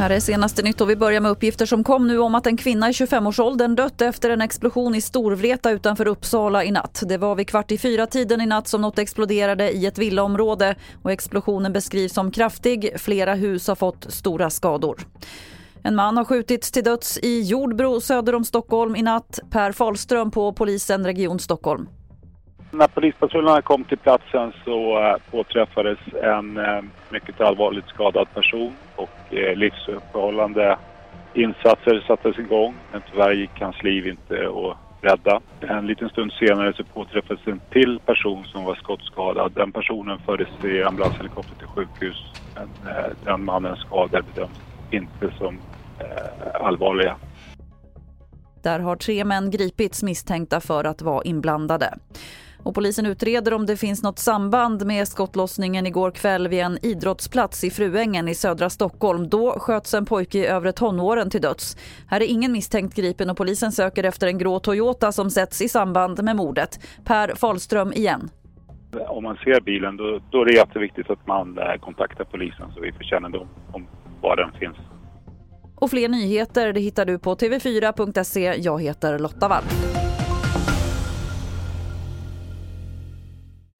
Här är senaste nytt och vi börjar med uppgifter som kom nu om att en kvinna i 25-årsåldern dött efter en explosion i Storvreta utanför Uppsala i natt. Det var vid kvart i fyra tiden i natt som något exploderade i ett villaområde och explosionen beskrivs som kraftig. Flera hus har fått stora skador. En man har skjutits till döds i Jordbro söder om Stockholm i natt. Per Falström på polisen Region Stockholm. När polispatrullerna kom till platsen så eh, påträffades en eh, mycket allvarligt skadad person och eh, livsuppehållande insatser sattes igång. Men tyvärr gick hans liv inte att rädda. En liten stund senare så påträffades en till person som var skottskadad. Den personen fördes i ambulanshelikopter till sjukhus. Men den mannens skador bedöms inte som allvarliga. Där har tre män gripits misstänkta för att vara inblandade. Och polisen utreder om det finns något samband med skottlossningen igår kväll vid en idrottsplats i Fruängen i södra Stockholm. Då sköts en pojke i övre tonåren till döds. Här är ingen misstänkt gripen och polisen söker efter en grå Toyota som sätts i samband med mordet. Per Falström igen. Om man ser bilen då, då är det jätteviktigt att man eh, kontaktar polisen så vi får kännedom om var den finns. Och fler nyheter det hittar du på tv4.se. Jag heter Lotta Wall.